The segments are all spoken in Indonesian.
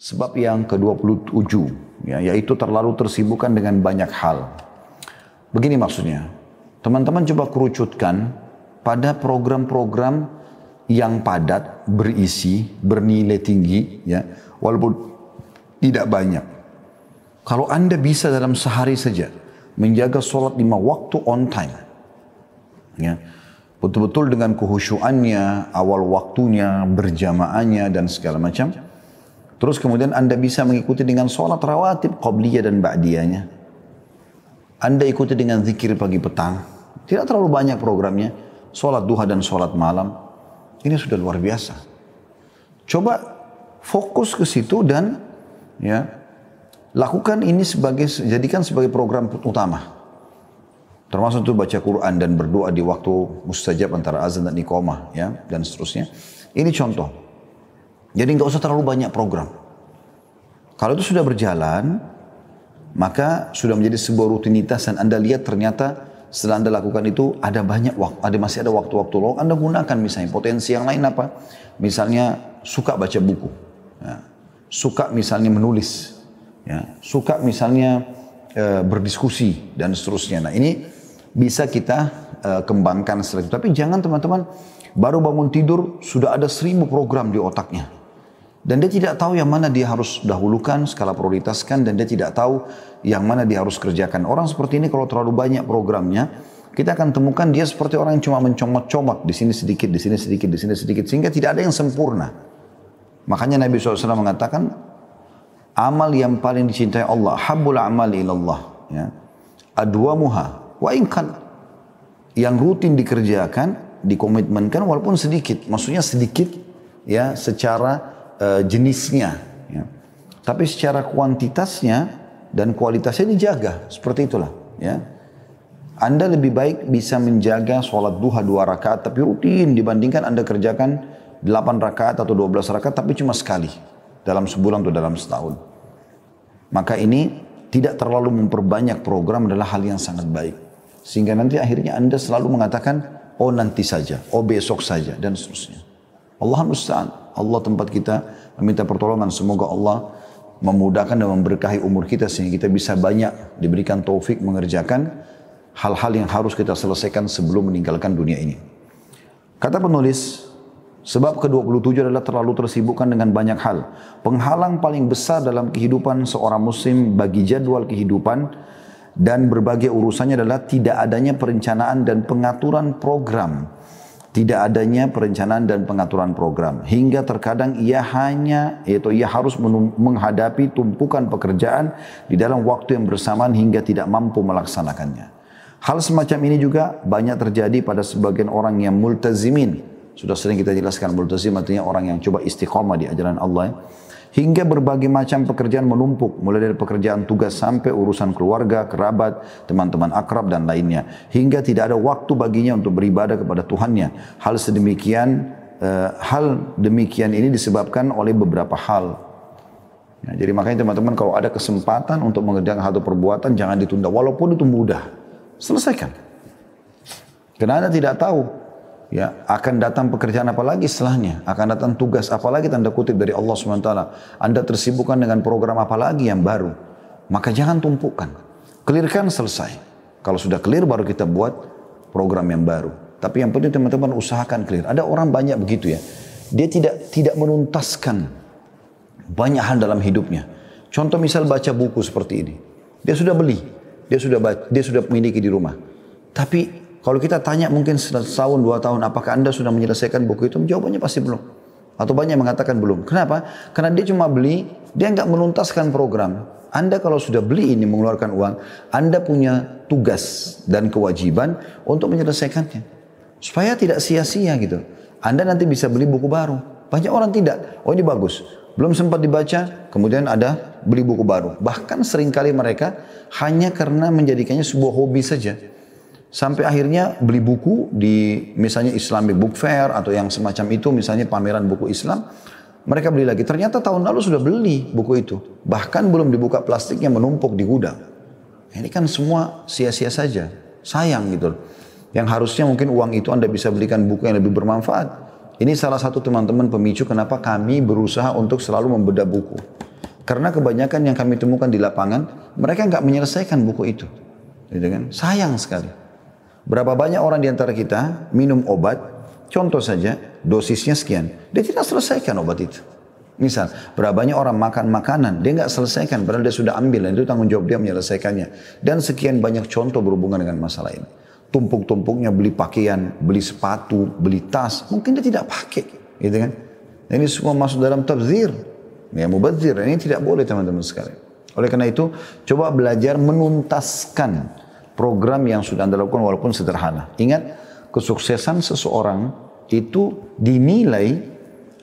Sebab yang ke-27, ya, yaitu terlalu tersibukkan dengan banyak hal. Begini maksudnya, teman-teman coba kerucutkan pada program-program yang padat, berisi, bernilai tinggi, ya, walaupun tidak banyak. Kalau Anda bisa dalam sehari saja menjaga sholat lima waktu on time, ya, betul-betul dengan kehusuannya, awal waktunya, berjamaahnya dan segala macam, Terus kemudian Anda bisa mengikuti dengan sholat rawatib, qabliyah dan ba'diyahnya. Anda ikuti dengan zikir pagi petang. Tidak terlalu banyak programnya. Sholat duha dan sholat malam. Ini sudah luar biasa. Coba fokus ke situ dan ya lakukan ini sebagai jadikan sebagai program utama. Termasuk itu baca Quran dan berdoa di waktu mustajab antara azan dan iqamah ya dan seterusnya. Ini contoh. Jadi nggak usah terlalu banyak program. Kalau itu sudah berjalan, maka sudah menjadi sebuah rutinitas dan Anda lihat ternyata setelah Anda lakukan itu ada banyak waktu, ada masih ada waktu-waktu luang, Anda gunakan misalnya potensi yang lain apa? Misalnya suka baca buku, ya. suka misalnya menulis, ya. suka misalnya e, berdiskusi dan seterusnya. Nah ini bisa kita e, kembangkan setelah itu. Tapi jangan teman-teman baru bangun tidur sudah ada seribu program di otaknya. Dan dia tidak tahu yang mana dia harus dahulukan, skala prioritaskan, dan dia tidak tahu yang mana dia harus kerjakan. Orang seperti ini kalau terlalu banyak programnya, kita akan temukan dia seperti orang yang cuma mencomot-comot di sini sedikit, di sini sedikit, di sini sedikit, sehingga tidak ada yang sempurna. Makanya Nabi SAW mengatakan, amal yang paling dicintai Allah, habbul amal ilallah. Ya. Adwa muha, wa inkan. Yang rutin dikerjakan, dikomitmenkan walaupun sedikit. Maksudnya sedikit ya secara uh, jenisnya. Ya. Tapi secara kuantitasnya dan kualitasnya dijaga. Seperti itulah. Ya. Anda lebih baik bisa menjaga sholat duha dua rakaat tapi rutin dibandingkan Anda kerjakan 8 rakaat atau 12 rakaat tapi cuma sekali dalam sebulan atau dalam setahun. Maka ini tidak terlalu memperbanyak program adalah hal yang sangat baik. Sehingga nanti akhirnya Anda selalu mengatakan, oh nanti saja, oh besok saja, dan seterusnya. Allah musta'an. Allah tempat kita meminta pertolongan. Semoga Allah memudahkan dan memberkahi umur kita sehingga kita bisa banyak diberikan taufik mengerjakan hal-hal yang harus kita selesaikan sebelum meninggalkan dunia ini. Kata penulis, sebab ke-27 adalah terlalu tersibukkan dengan banyak hal. Penghalang paling besar dalam kehidupan seorang muslim bagi jadwal kehidupan dan berbagai urusannya adalah tidak adanya perencanaan dan pengaturan program tidak adanya perencanaan dan pengaturan program hingga terkadang ia hanya yaitu ia harus menghadapi tumpukan pekerjaan di dalam waktu yang bersamaan hingga tidak mampu melaksanakannya. Hal semacam ini juga banyak terjadi pada sebagian orang yang multazimin. Sudah sering kita jelaskan multazim artinya orang yang coba istiqomah di ajaran Allah. Ya Hingga berbagai macam pekerjaan menumpuk, mulai dari pekerjaan tugas sampai urusan keluarga, kerabat, teman-teman akrab dan lainnya. Hingga tidak ada waktu baginya untuk beribadah kepada Tuhannya. Hal sedemikian, uh, hal demikian ini disebabkan oleh beberapa hal. Ya, jadi makanya teman-teman kalau ada kesempatan untuk mengerjakan satu perbuatan jangan ditunda walaupun itu mudah. Selesaikan. Karena Anda tidak tahu ya akan datang pekerjaan apa lagi setelahnya? Akan datang tugas apa lagi tanda kutip dari Allah swt anda tersibukkan dengan program apa lagi yang baru? Maka jangan tumpukan clearkan selesai. Kalau sudah clear baru kita buat program yang baru. Tapi yang penting teman-teman usahakan clear. Ada orang banyak begitu ya. Dia tidak tidak menuntaskan banyak hal dalam hidupnya. Contoh misal baca buku seperti ini. Dia sudah beli. Dia sudah dia sudah memiliki di rumah. Tapi kalau kita tanya mungkin setahun, dua tahun, apakah Anda sudah menyelesaikan buku itu? Jawabannya pasti belum. Atau banyak mengatakan belum. Kenapa? Karena dia cuma beli, dia nggak menuntaskan program. Anda kalau sudah beli ini mengeluarkan uang, Anda punya tugas dan kewajiban untuk menyelesaikannya. Supaya tidak sia-sia gitu. Anda nanti bisa beli buku baru. Banyak orang tidak. Oh ini bagus. Belum sempat dibaca, kemudian ada beli buku baru. Bahkan sering kali mereka hanya karena menjadikannya sebuah hobi saja. Sampai akhirnya beli buku di misalnya Islamic Book Fair atau yang semacam itu misalnya pameran buku Islam. Mereka beli lagi. Ternyata tahun lalu sudah beli buku itu. Bahkan belum dibuka plastiknya menumpuk di gudang. Ini kan semua sia-sia saja. Sayang gitu. Yang harusnya mungkin uang itu Anda bisa belikan buku yang lebih bermanfaat. Ini salah satu teman-teman pemicu kenapa kami berusaha untuk selalu membedah buku. Karena kebanyakan yang kami temukan di lapangan, mereka nggak menyelesaikan buku itu. Gitu kan? Sayang sekali. Berapa banyak orang di antara kita minum obat, contoh saja, dosisnya sekian. Dia tidak selesaikan obat itu. Misal, berapa banyak orang makan makanan, dia nggak selesaikan, padahal dia sudah ambil, dan itu tanggung jawab dia menyelesaikannya. Dan sekian banyak contoh berhubungan dengan masalah ini. Tumpuk-tumpuknya beli pakaian, beli sepatu, beli tas, mungkin dia tidak pakai, gitu kan? Ini semua masuk dalam tabzir. Ya mubazir, ini tidak boleh teman-teman sekalian. Oleh karena itu, coba belajar menuntaskan program yang sudah Anda lakukan walaupun sederhana. Ingat, kesuksesan seseorang itu dinilai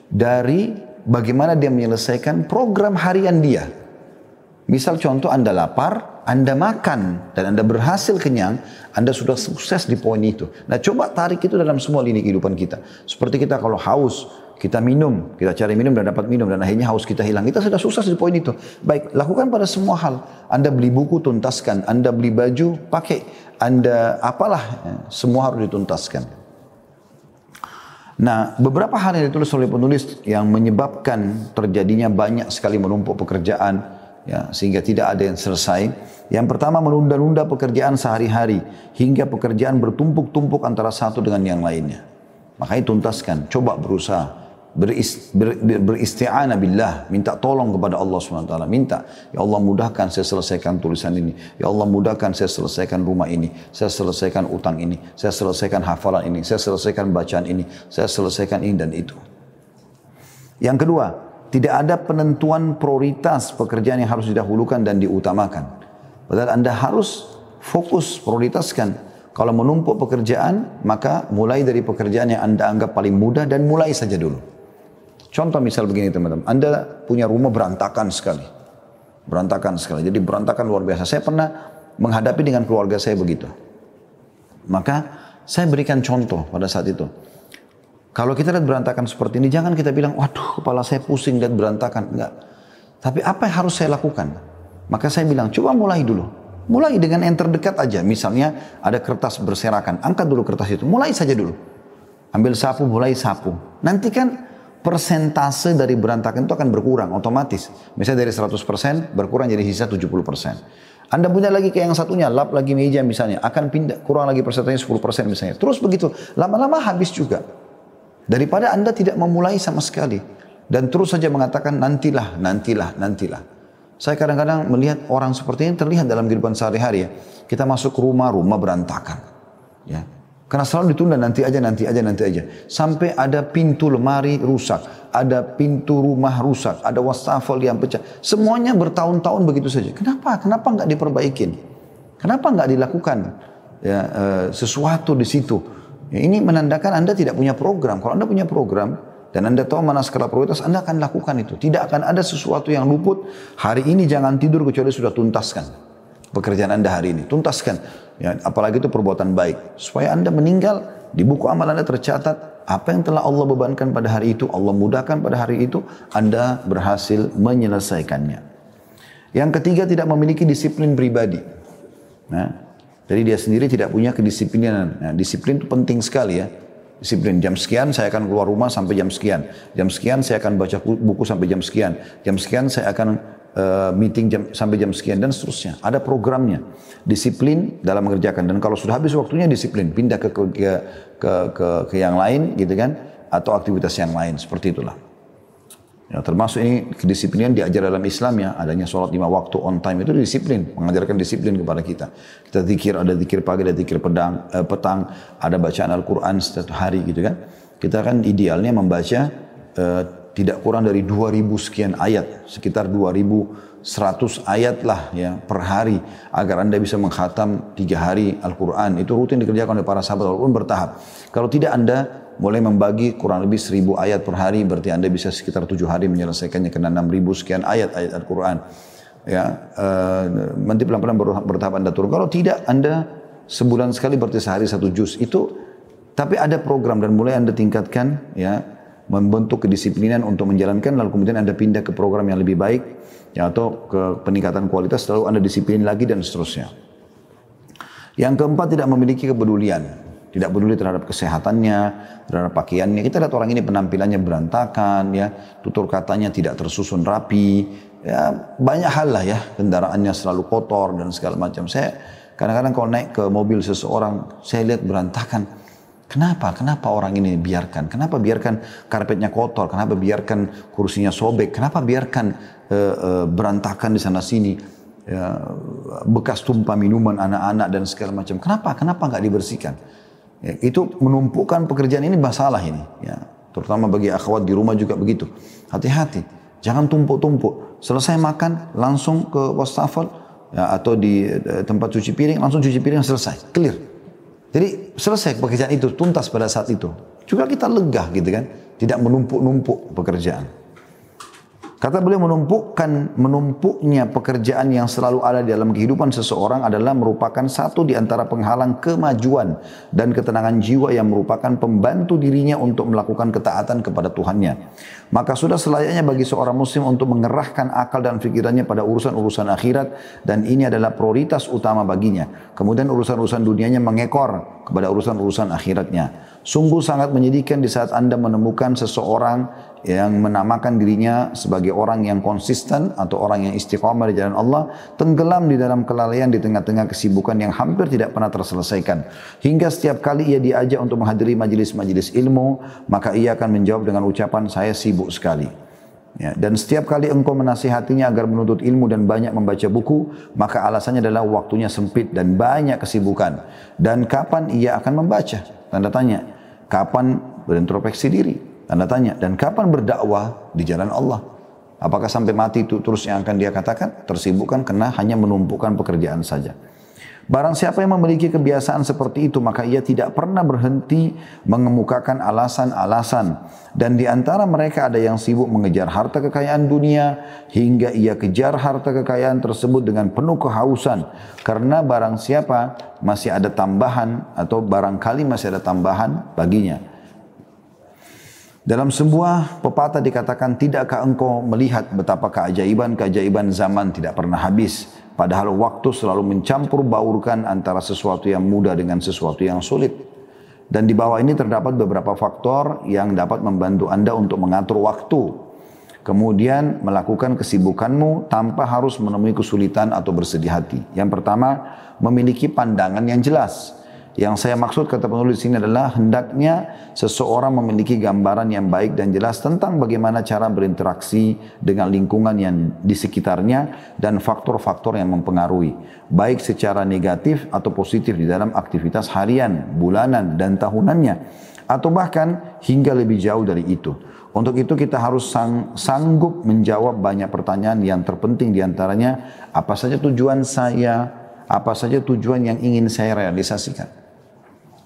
dari bagaimana dia menyelesaikan program harian dia. Misal contoh Anda lapar, Anda makan, dan Anda berhasil kenyang, Anda sudah sukses di poin itu. Nah coba tarik itu dalam semua lini kehidupan kita. Seperti kita kalau haus, kita minum, kita cari minum dan dapat minum dan akhirnya haus kita hilang. Kita sudah sukses di poin itu. Baik, lakukan pada semua hal. Anda beli buku, tuntaskan. Anda beli baju, pakai. Anda apalah, ya, semua harus dituntaskan. Nah, beberapa hal yang ditulis oleh penulis yang menyebabkan terjadinya banyak sekali menumpuk pekerjaan, ya, sehingga tidak ada yang selesai. Yang pertama menunda-nunda pekerjaan sehari-hari hingga pekerjaan bertumpuk-tumpuk antara satu dengan yang lainnya. Makanya tuntaskan, coba berusaha berist, ber, beristi'anah billah, minta tolong kepada Allah SWT. Minta, ya Allah mudahkan saya selesaikan tulisan ini. Ya Allah mudahkan saya selesaikan rumah ini. Saya selesaikan utang ini. Saya selesaikan hafalan ini. Saya selesaikan bacaan ini. Saya selesaikan ini dan itu. Yang kedua, tidak ada penentuan prioritas pekerjaan yang harus didahulukan dan diutamakan. Padahal Anda harus fokus, prioritaskan. Kalau menumpuk pekerjaan, maka mulai dari pekerjaan yang Anda anggap paling mudah dan mulai saja dulu. Contoh misal begini teman-teman, Anda punya rumah berantakan sekali. Berantakan sekali, jadi berantakan luar biasa. Saya pernah menghadapi dengan keluarga saya begitu. Maka saya berikan contoh pada saat itu. Kalau kita lihat berantakan seperti ini, jangan kita bilang, waduh kepala saya pusing lihat berantakan. Enggak. Tapi apa yang harus saya lakukan? Maka saya bilang, coba mulai dulu. Mulai dengan yang terdekat aja. Misalnya ada kertas berserakan, angkat dulu kertas itu. Mulai saja dulu. Ambil sapu, mulai sapu. Nanti kan persentase dari berantakan itu akan berkurang otomatis. Misalnya dari 100% berkurang jadi sisa 70%. Anda punya lagi ke yang satunya, lap lagi meja misalnya, akan pindah, kurang lagi persentasenya 10% misalnya. Terus begitu, lama-lama habis juga. Daripada Anda tidak memulai sama sekali. Dan terus saja mengatakan nantilah, nantilah, nantilah. Saya kadang-kadang melihat orang seperti ini terlihat dalam kehidupan sehari-hari ya. Kita masuk rumah, rumah berantakan. Ya, karena selalu ditunda nanti aja, nanti aja, nanti aja. Sampai ada pintu lemari rusak, ada pintu rumah rusak, ada wastafel yang pecah. Semuanya bertahun-tahun begitu saja. Kenapa? Kenapa nggak diperbaikin? Kenapa nggak dilakukan ya, uh, sesuatu di situ? Ya, ini menandakan Anda tidak punya program. Kalau Anda punya program, dan Anda tahu mana skala prioritas, Anda akan lakukan itu. Tidak akan ada sesuatu yang luput. Hari ini jangan tidur kecuali sudah tuntaskan pekerjaan Anda hari ini. Tuntaskan. Ya, apalagi itu perbuatan baik. Supaya Anda meninggal, di buku amal Anda tercatat, apa yang telah Allah bebankan pada hari itu, Allah mudahkan pada hari itu, Anda berhasil menyelesaikannya. Yang ketiga, tidak memiliki disiplin pribadi. Nah, jadi dia sendiri tidak punya kedisiplinan. Nah, disiplin itu penting sekali ya. Disiplin jam sekian saya akan keluar rumah sampai jam sekian. Jam sekian saya akan baca buku sampai jam sekian. Jam sekian saya akan uh, meeting jam, sampai jam sekian dan seterusnya. Ada programnya. Disiplin dalam mengerjakan dan kalau sudah habis waktunya disiplin pindah ke ke ke ke, ke yang lain gitu kan atau aktivitas yang lain seperti itulah. Ya, termasuk ini kedisiplinan diajar dalam Islam ya, adanya sholat lima waktu on time itu disiplin, mengajarkan disiplin kepada kita. Kita zikir, ada zikir pagi, ada zikir pedang, eh, petang, ada bacaan Al-Quran setiap hari gitu kan. Kita kan idealnya membaca eh, tidak kurang dari 2000 sekian ayat, sekitar 2100 ayat lah ya per hari agar Anda bisa menghatam tiga hari Al-Quran. Itu rutin dikerjakan oleh para sahabat walaupun bertahap. Kalau tidak Anda mulai membagi kurang lebih 1000 ayat per hari berarti Anda bisa sekitar tujuh hari menyelesaikannya kena 6000 sekian ayat ayat Al-Quran. Ya, uh, nanti pelan-pelan bertahap Anda turun. Kalau tidak Anda sebulan sekali berarti sehari satu juz itu tapi ada program dan mulai Anda tingkatkan ya membentuk kedisiplinan untuk menjalankan lalu kemudian Anda pindah ke program yang lebih baik ya, atau ke peningkatan kualitas lalu Anda disiplin lagi dan seterusnya. Yang keempat tidak memiliki kepedulian. Tidak peduli terhadap kesehatannya, terhadap pakaiannya. Kita lihat orang ini penampilannya berantakan, ya, tutur katanya tidak tersusun rapi, ya banyak hal lah ya. Kendaraannya selalu kotor dan segala macam. Saya kadang-kadang kalau naik ke mobil seseorang, saya lihat berantakan. Kenapa? Kenapa orang ini biarkan? Kenapa biarkan karpetnya kotor? Kenapa biarkan kursinya sobek? Kenapa biarkan uh, uh, berantakan di sana sini? Ya, bekas tumpah minuman anak-anak dan segala macam. Kenapa? Kenapa nggak dibersihkan? Ya, itu menumpukan pekerjaan ini masalah ini. Ya, terutama bagi akhwat di rumah juga begitu. Hati-hati, jangan tumpuk-tumpuk. Selesai makan langsung ke wastafel ya, atau di eh, tempat cuci piring langsung cuci piring selesai, clear. Jadi selesai pekerjaan itu tuntas pada saat itu. Juga kita lega gitu kan, tidak menumpuk-numpuk pekerjaan. Kata beliau menumpukkan menumpuknya pekerjaan yang selalu ada di dalam kehidupan seseorang adalah merupakan satu di antara penghalang kemajuan dan ketenangan jiwa yang merupakan pembantu dirinya untuk melakukan ketaatan kepada Tuhannya. Maka sudah selayaknya bagi seorang muslim untuk mengerahkan akal dan pikirannya pada urusan-urusan akhirat dan ini adalah prioritas utama baginya. Kemudian urusan-urusan dunianya mengekor kepada urusan-urusan akhiratnya. Sungguh sangat menyedihkan di saat Anda menemukan seseorang yang menamakan dirinya sebagai orang yang konsisten atau orang yang istiqamah di jalan Allah tenggelam di dalam kelalaian di tengah-tengah kesibukan yang hampir tidak pernah terselesaikan hingga setiap kali ia diajak untuk menghadiri majelis-majelis ilmu maka ia akan menjawab dengan ucapan saya sibuk sekali Ya, dan setiap kali engkau menasihatinya agar menuntut ilmu dan banyak membaca buku, maka alasannya adalah waktunya sempit dan banyak kesibukan. Dan kapan ia akan membaca? Tanda tanya. Kapan berintrospeksi diri? Tanda tanya. Dan kapan berdakwah di jalan Allah? Apakah sampai mati itu terus yang akan dia katakan? Tersibukkan karena hanya menumpukan pekerjaan saja. Barang siapa yang memiliki kebiasaan seperti itu, maka ia tidak pernah berhenti mengemukakan alasan-alasan. Dan di antara mereka ada yang sibuk mengejar harta kekayaan dunia, hingga ia kejar harta kekayaan tersebut dengan penuh kehausan. Karena barang siapa masih ada tambahan, atau barangkali masih ada tambahan baginya. Dalam sebuah pepatah dikatakan, tidakkah engkau melihat betapa keajaiban-keajaiban zaman tidak pernah habis. Padahal waktu selalu mencampur baurkan antara sesuatu yang mudah dengan sesuatu yang sulit. Dan di bawah ini terdapat beberapa faktor yang dapat membantu Anda untuk mengatur waktu. Kemudian melakukan kesibukanmu tanpa harus menemui kesulitan atau bersedih hati. Yang pertama, memiliki pandangan yang jelas. Yang saya maksud kata penulis ini adalah hendaknya seseorang memiliki gambaran yang baik dan jelas tentang bagaimana cara berinteraksi dengan lingkungan yang di sekitarnya dan faktor-faktor yang mempengaruhi. Baik secara negatif atau positif di dalam aktivitas harian, bulanan, dan tahunannya. Atau bahkan hingga lebih jauh dari itu. Untuk itu kita harus sang, sanggup menjawab banyak pertanyaan yang terpenting di antaranya apa saja tujuan saya, apa saja tujuan yang ingin saya realisasikan.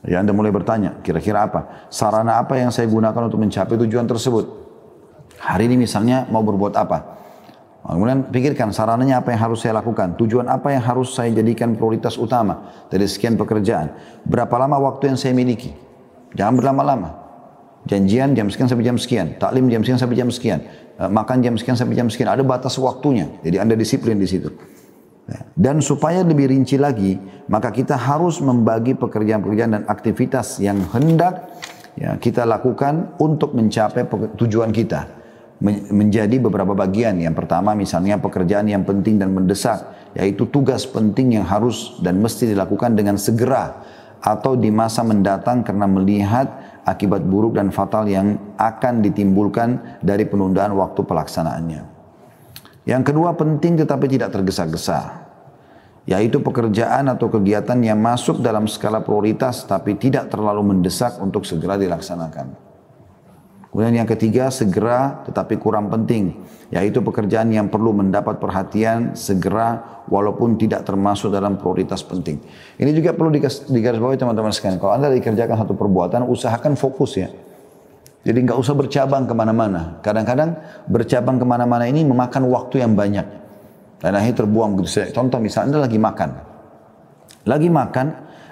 Ya Anda mulai bertanya, kira-kira apa? Sarana apa yang saya gunakan untuk mencapai tujuan tersebut? Hari ini misalnya mau berbuat apa? Kemudian pikirkan sarananya apa yang harus saya lakukan, tujuan apa yang harus saya jadikan prioritas utama dari sekian pekerjaan. Berapa lama waktu yang saya miliki? Jangan berlama-lama. Janjian jam sekian sampai jam sekian, taklim jam sekian sampai jam sekian, eh, makan jam sekian sampai jam sekian. Ada batas waktunya, jadi Anda disiplin di situ. Dan supaya lebih rinci lagi, maka kita harus membagi pekerjaan-pekerjaan dan aktivitas yang hendak ya, kita lakukan untuk mencapai tujuan kita. Menjadi beberapa bagian. Yang pertama misalnya pekerjaan yang penting dan mendesak, yaitu tugas penting yang harus dan mesti dilakukan dengan segera atau di masa mendatang karena melihat akibat buruk dan fatal yang akan ditimbulkan dari penundaan waktu pelaksanaannya. Yang kedua penting tetapi tidak tergesa-gesa. Yaitu pekerjaan atau kegiatan yang masuk dalam skala prioritas tapi tidak terlalu mendesak untuk segera dilaksanakan. Kemudian yang ketiga segera tetapi kurang penting. Yaitu pekerjaan yang perlu mendapat perhatian segera walaupun tidak termasuk dalam prioritas penting. Ini juga perlu digarisbawahi teman-teman sekalian. Kalau Anda dikerjakan satu perbuatan usahakan fokus ya. Jadi nggak usah bercabang ke mana-mana. Kadang-kadang bercabang ke mana-mana ini memakan waktu yang banyak. Dan akhirnya terbuang begitu. Contoh misalnya Anda lagi makan. Lagi makan,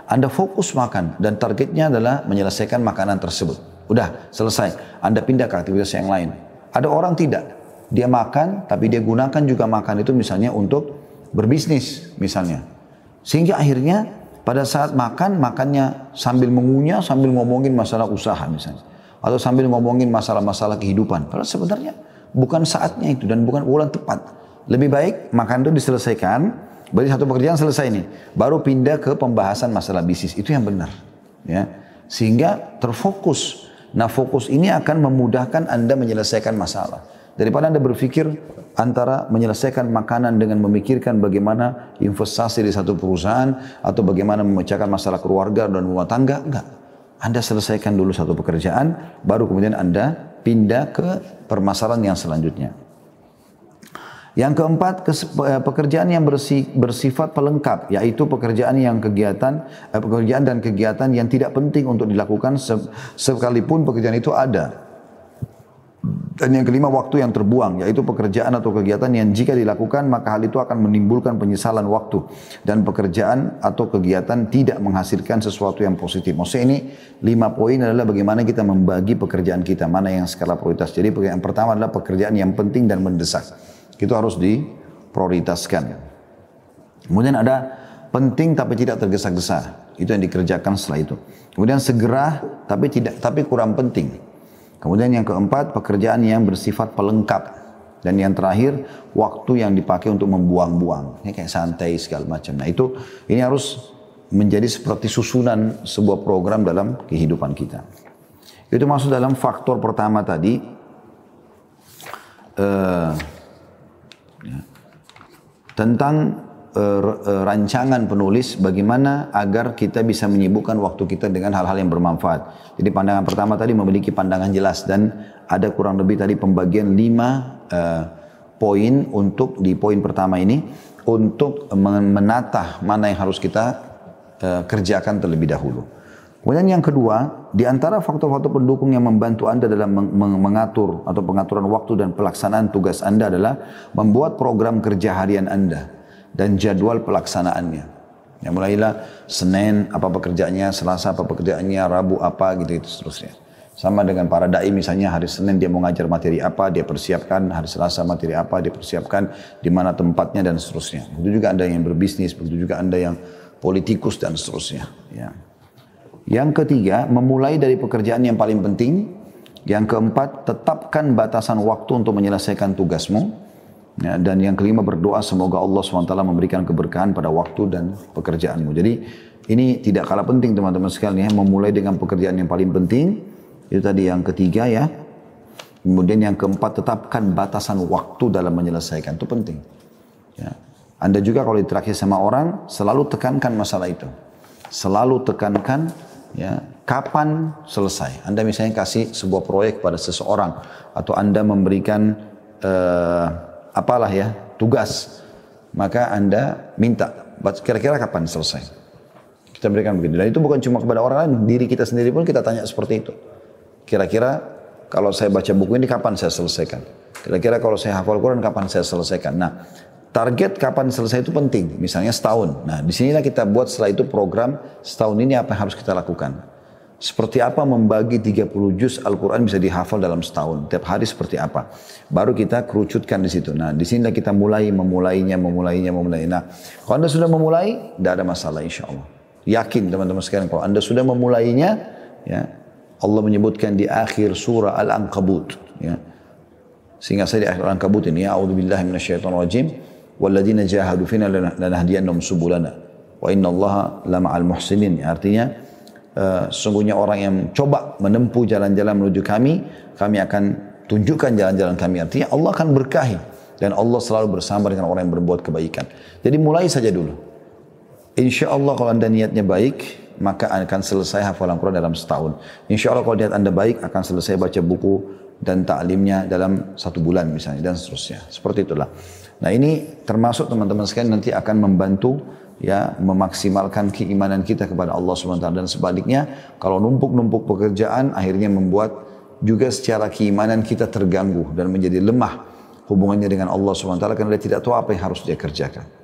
Anda fokus makan. Dan targetnya adalah menyelesaikan makanan tersebut. Udah, selesai. Anda pindah ke aktivitas yang lain. Ada orang tidak. Dia makan, tapi dia gunakan juga makan itu misalnya untuk berbisnis misalnya. Sehingga akhirnya pada saat makan, makannya sambil mengunyah, sambil ngomongin masalah usaha misalnya. Atau sambil ngomongin masalah-masalah kehidupan. Padahal sebenarnya bukan saatnya itu dan bukan bulan tepat. Lebih baik makan itu diselesaikan, berarti satu pekerjaan selesai nih. Baru pindah ke pembahasan masalah bisnis. Itu yang benar. Ya. Sehingga terfokus. Nah fokus ini akan memudahkan Anda menyelesaikan masalah. Daripada Anda berpikir antara menyelesaikan makanan dengan memikirkan bagaimana investasi di satu perusahaan atau bagaimana memecahkan masalah keluarga dan rumah tangga, enggak. Anda selesaikan dulu satu pekerjaan, baru kemudian Anda pindah ke permasalahan yang selanjutnya. Yang keempat, eh, pekerjaan yang bersifat pelengkap, yaitu pekerjaan yang kegiatan, eh, pekerjaan dan kegiatan yang tidak penting untuk dilakukan sekalipun pekerjaan itu ada. Dan yang kelima waktu yang terbuang yaitu pekerjaan atau kegiatan yang jika dilakukan maka hal itu akan menimbulkan penyesalan waktu dan pekerjaan atau kegiatan tidak menghasilkan sesuatu yang positif. Maksudnya ini lima poin adalah bagaimana kita membagi pekerjaan kita mana yang skala prioritas. Jadi yang pertama adalah pekerjaan yang penting dan mendesak. Itu harus diprioritaskan. Kemudian ada penting tapi tidak tergesa-gesa. Itu yang dikerjakan setelah itu. Kemudian segera tapi tidak tapi kurang penting. Kemudian yang keempat, pekerjaan yang bersifat pelengkap. Dan yang terakhir, waktu yang dipakai untuk membuang-buang. Ini kayak santai segala macam. Nah itu, ini harus menjadi seperti susunan sebuah program dalam kehidupan kita. Itu masuk dalam faktor pertama tadi. Uh, ya, tentang uh, rancangan penulis bagaimana agar kita bisa menyibukkan waktu kita dengan hal-hal yang bermanfaat. Jadi pandangan pertama tadi memiliki pandangan jelas dan ada kurang lebih tadi pembagian lima uh, poin untuk di poin pertama ini untuk menata mana yang harus kita uh, kerjakan terlebih dahulu. Kemudian yang kedua, di antara faktor-faktor pendukung yang membantu Anda dalam mengatur atau pengaturan waktu dan pelaksanaan tugas Anda adalah membuat program kerja harian Anda dan jadwal pelaksanaannya. Ya mulailah Senin apa pekerjaannya, Selasa apa pekerjaannya, Rabu apa gitu itu seterusnya. Sama dengan para dai misalnya hari Senin dia mau ngajar materi apa, dia persiapkan, hari Selasa materi apa, dia persiapkan di mana tempatnya dan seterusnya. Begitu juga Anda yang berbisnis, begitu juga Anda yang politikus dan seterusnya. Ya. Yang ketiga, memulai dari pekerjaan yang paling penting. Yang keempat, tetapkan batasan waktu untuk menyelesaikan tugasmu. Ya, dan yang kelima berdoa semoga Allah SWT memberikan keberkahan pada waktu dan pekerjaanmu. Jadi ini tidak kalah penting teman-teman sekalian ya. Memulai dengan pekerjaan yang paling penting. Itu tadi yang ketiga ya. Kemudian yang keempat tetapkan batasan waktu dalam menyelesaikan. Itu penting. Ya. Anda juga kalau diterakhir sama orang selalu tekankan masalah itu. Selalu tekankan ya kapan selesai. Anda misalnya kasih sebuah proyek pada seseorang atau Anda memberikan uh, apalah ya, tugas. Maka Anda minta, kira-kira kapan selesai? Kita berikan begitu. Dan itu bukan cuma kepada orang lain, diri kita sendiri pun kita tanya seperti itu. Kira-kira kalau saya baca buku ini kapan saya selesaikan? Kira-kira kalau saya hafal Quran kapan saya selesaikan? Nah, target kapan selesai itu penting. Misalnya setahun. Nah, di sinilah kita buat setelah itu program setahun ini apa yang harus kita lakukan. Seperti apa membagi 30 juz Al-Quran bisa dihafal dalam setahun. Tiap hari seperti apa. Baru kita kerucutkan di situ. Nah, di sini kita mulai memulainya, memulainya, memulainya. Nah, kalau Anda sudah memulai, tidak ada masalah insya Allah. Yakin teman-teman sekalian, kalau Anda sudah memulainya, ya Allah menyebutkan di akhir surah Al-Ankabut. Ya. Sehingga saya di akhir Al-Ankabut ini, ya A'udzubillahi minasyaitonirrajim, walladzina jahadu fina lanahdiyannahum subulana. Wa inna Allah lama'al muhsinin. Artinya, uh, sesungguhnya orang yang coba menempuh jalan-jalan menuju kami, kami akan tunjukkan jalan-jalan kami. Artinya Allah akan berkahi. Dan Allah selalu bersama dengan orang yang berbuat kebaikan. Jadi mulai saja dulu. Insya Allah kalau anda niatnya baik, maka akan selesai hafalan Quran dalam setahun. Insya Allah kalau niat anda baik, akan selesai baca buku dan taklimnya dalam satu bulan misalnya dan seterusnya. Seperti itulah. Nah ini termasuk teman-teman sekalian nanti akan membantu ya memaksimalkan keimanan kita kepada Allah SWT dan sebaliknya kalau numpuk-numpuk pekerjaan akhirnya membuat juga secara keimanan kita terganggu dan menjadi lemah hubungannya dengan Allah SWT karena dia tidak tahu apa yang harus dia kerjakan.